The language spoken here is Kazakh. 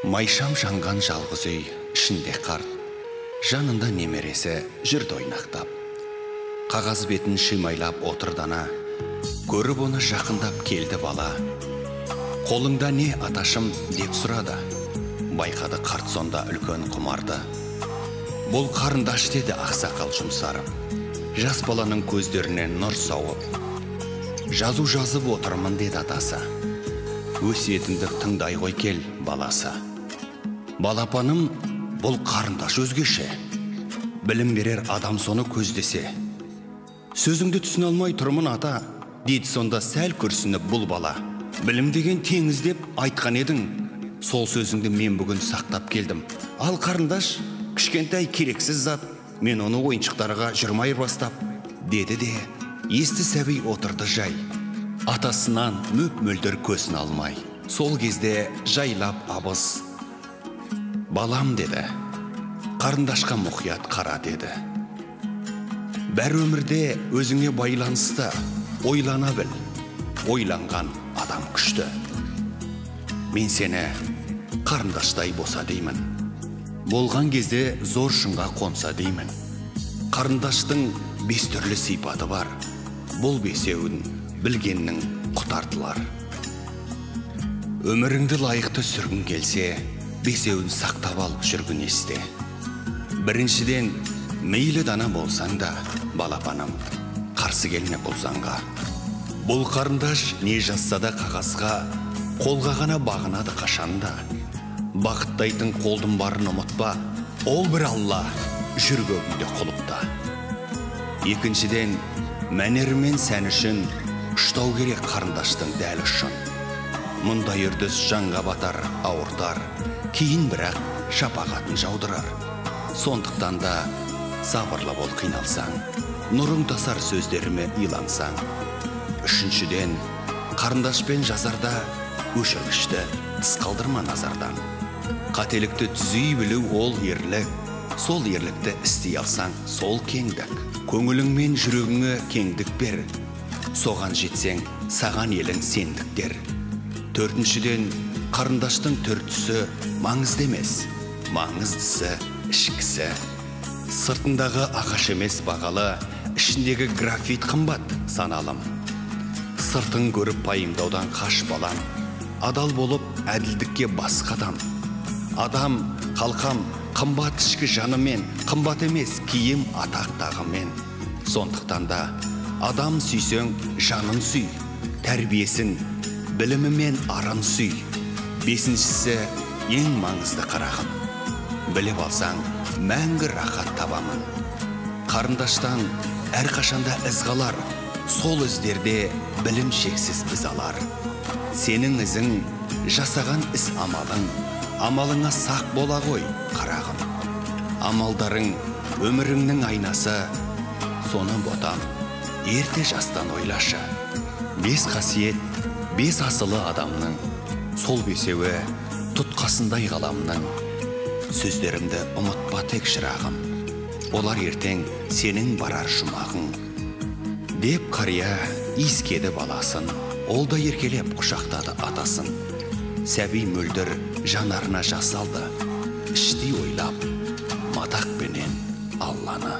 майшам жанған жалғыз үй ішінде қарт жанында немересі жүрді ойнақтап. Қағаз бетін шимайлап отыр дана көріп оны жақындап келді бала. Қолыңда не аташым деп сұрады. Байқады қарт сонда үлкен құмарды. Бұл қарындаш деді ақсақал жұмсарып. Жас баланың көздерінен нұр сауып. Жазу жазып отырмын деді атасы. Өсиетімді тыңдай ғой кел баласы. Балапаным бұл қарындаш өзгеше. Білім берер адам соны көздесе. Сөзіңді түсіне алмай тұрмын ата. Дейді сонда сәл күрсініп бұл бала. Білім деген теңіз деп айтқан едің. Сол сөзіңді мен бүгін сақтап келдім. Ал қарындаш кішкентай керексіз зат мен оны ойыншықтарға жүрмай бастап деді де есті сәби отырды жай. Атасынан мөп мөлдір көзін алмай. Сол кезде жайлап абыз балам деді қарындашқа мұқият қара деді бәр өмірде өзіңе байланысты ойлана біл ойланған адам күшті мен сені қарындаштай боса деймін болған кезде зор шыңға қонса деймін қарындаштың бес түрлі сипаты бар бұл бесеуін білгеннің құтартылар өміріңді лайықты сүргін келсе бесеуін сақтап алып жүргін есте. Біріншіден мейлі дана болсаң да балапаным қарсы келме бұл заңға бұл қарындаш не жазса да қағазға қолға ғана бағынады қашанда бақыттайтын қолдың барын ұмытпа ол бір алла жүр көгіңде құлыпта. Екіншіден мәнер мен сән үшін ұштау керек қарындаштың дәл ұшын мұндай үрдіс жанға батар ауыртар. Кейін бірақ шапағатын жаудырар сондықтан да сабырлы бол қиналсаң нұрың тасар сөздеріме илансаң үшіншіден қарындашпен жазарда өшіргішті тыс қалдырма назардан қателікті түзей білу ол ерлік сол ерлікті істей алсаң сол кеңдік көңілің жүрегіңе кеңдік бер соған жетсең саған елің сендіктер төртіншіден қарындаштың түсі маңызды емес маңыздысы ішкісі. Сыртындағы ағаш емес бағалы ішіндегі графит қымбат саналым. Сыртын көріп пайымдаудан қаш балам адал болып әділдікке бас қадам адам қалқам қымбат ішкі жанымен қымбат емес киім атақ тағымен сондықтан да адам сүйсең жанын сүй тәрбиесін білімі мен арын сүй. Бесіншісі ең маңызды қарағым. Біліп алсаң мәңгі рахат табамын. Қарындаштан әрқашанда із қалар сол іздерде білім шексіз біз алар. Сенің ізің жасаған іс амалың амалыңа сақ бола ғой қарағым. Амалдарың өміріңнің айнасы соны ботам ерте жастан ойлашы. Бес қасиет бес асылы адамның сол бесеуі тұтқасындай ғаламның сөздерімді ұмытпа тек шырағым. Олар ертең сенің барар жұмағың деп қария иіскеді баласын. Ол да еркелеп құшақтады атасын. Сәби мөлдір жанарына жас алды. Іштей ойлап мадақпенен алланы.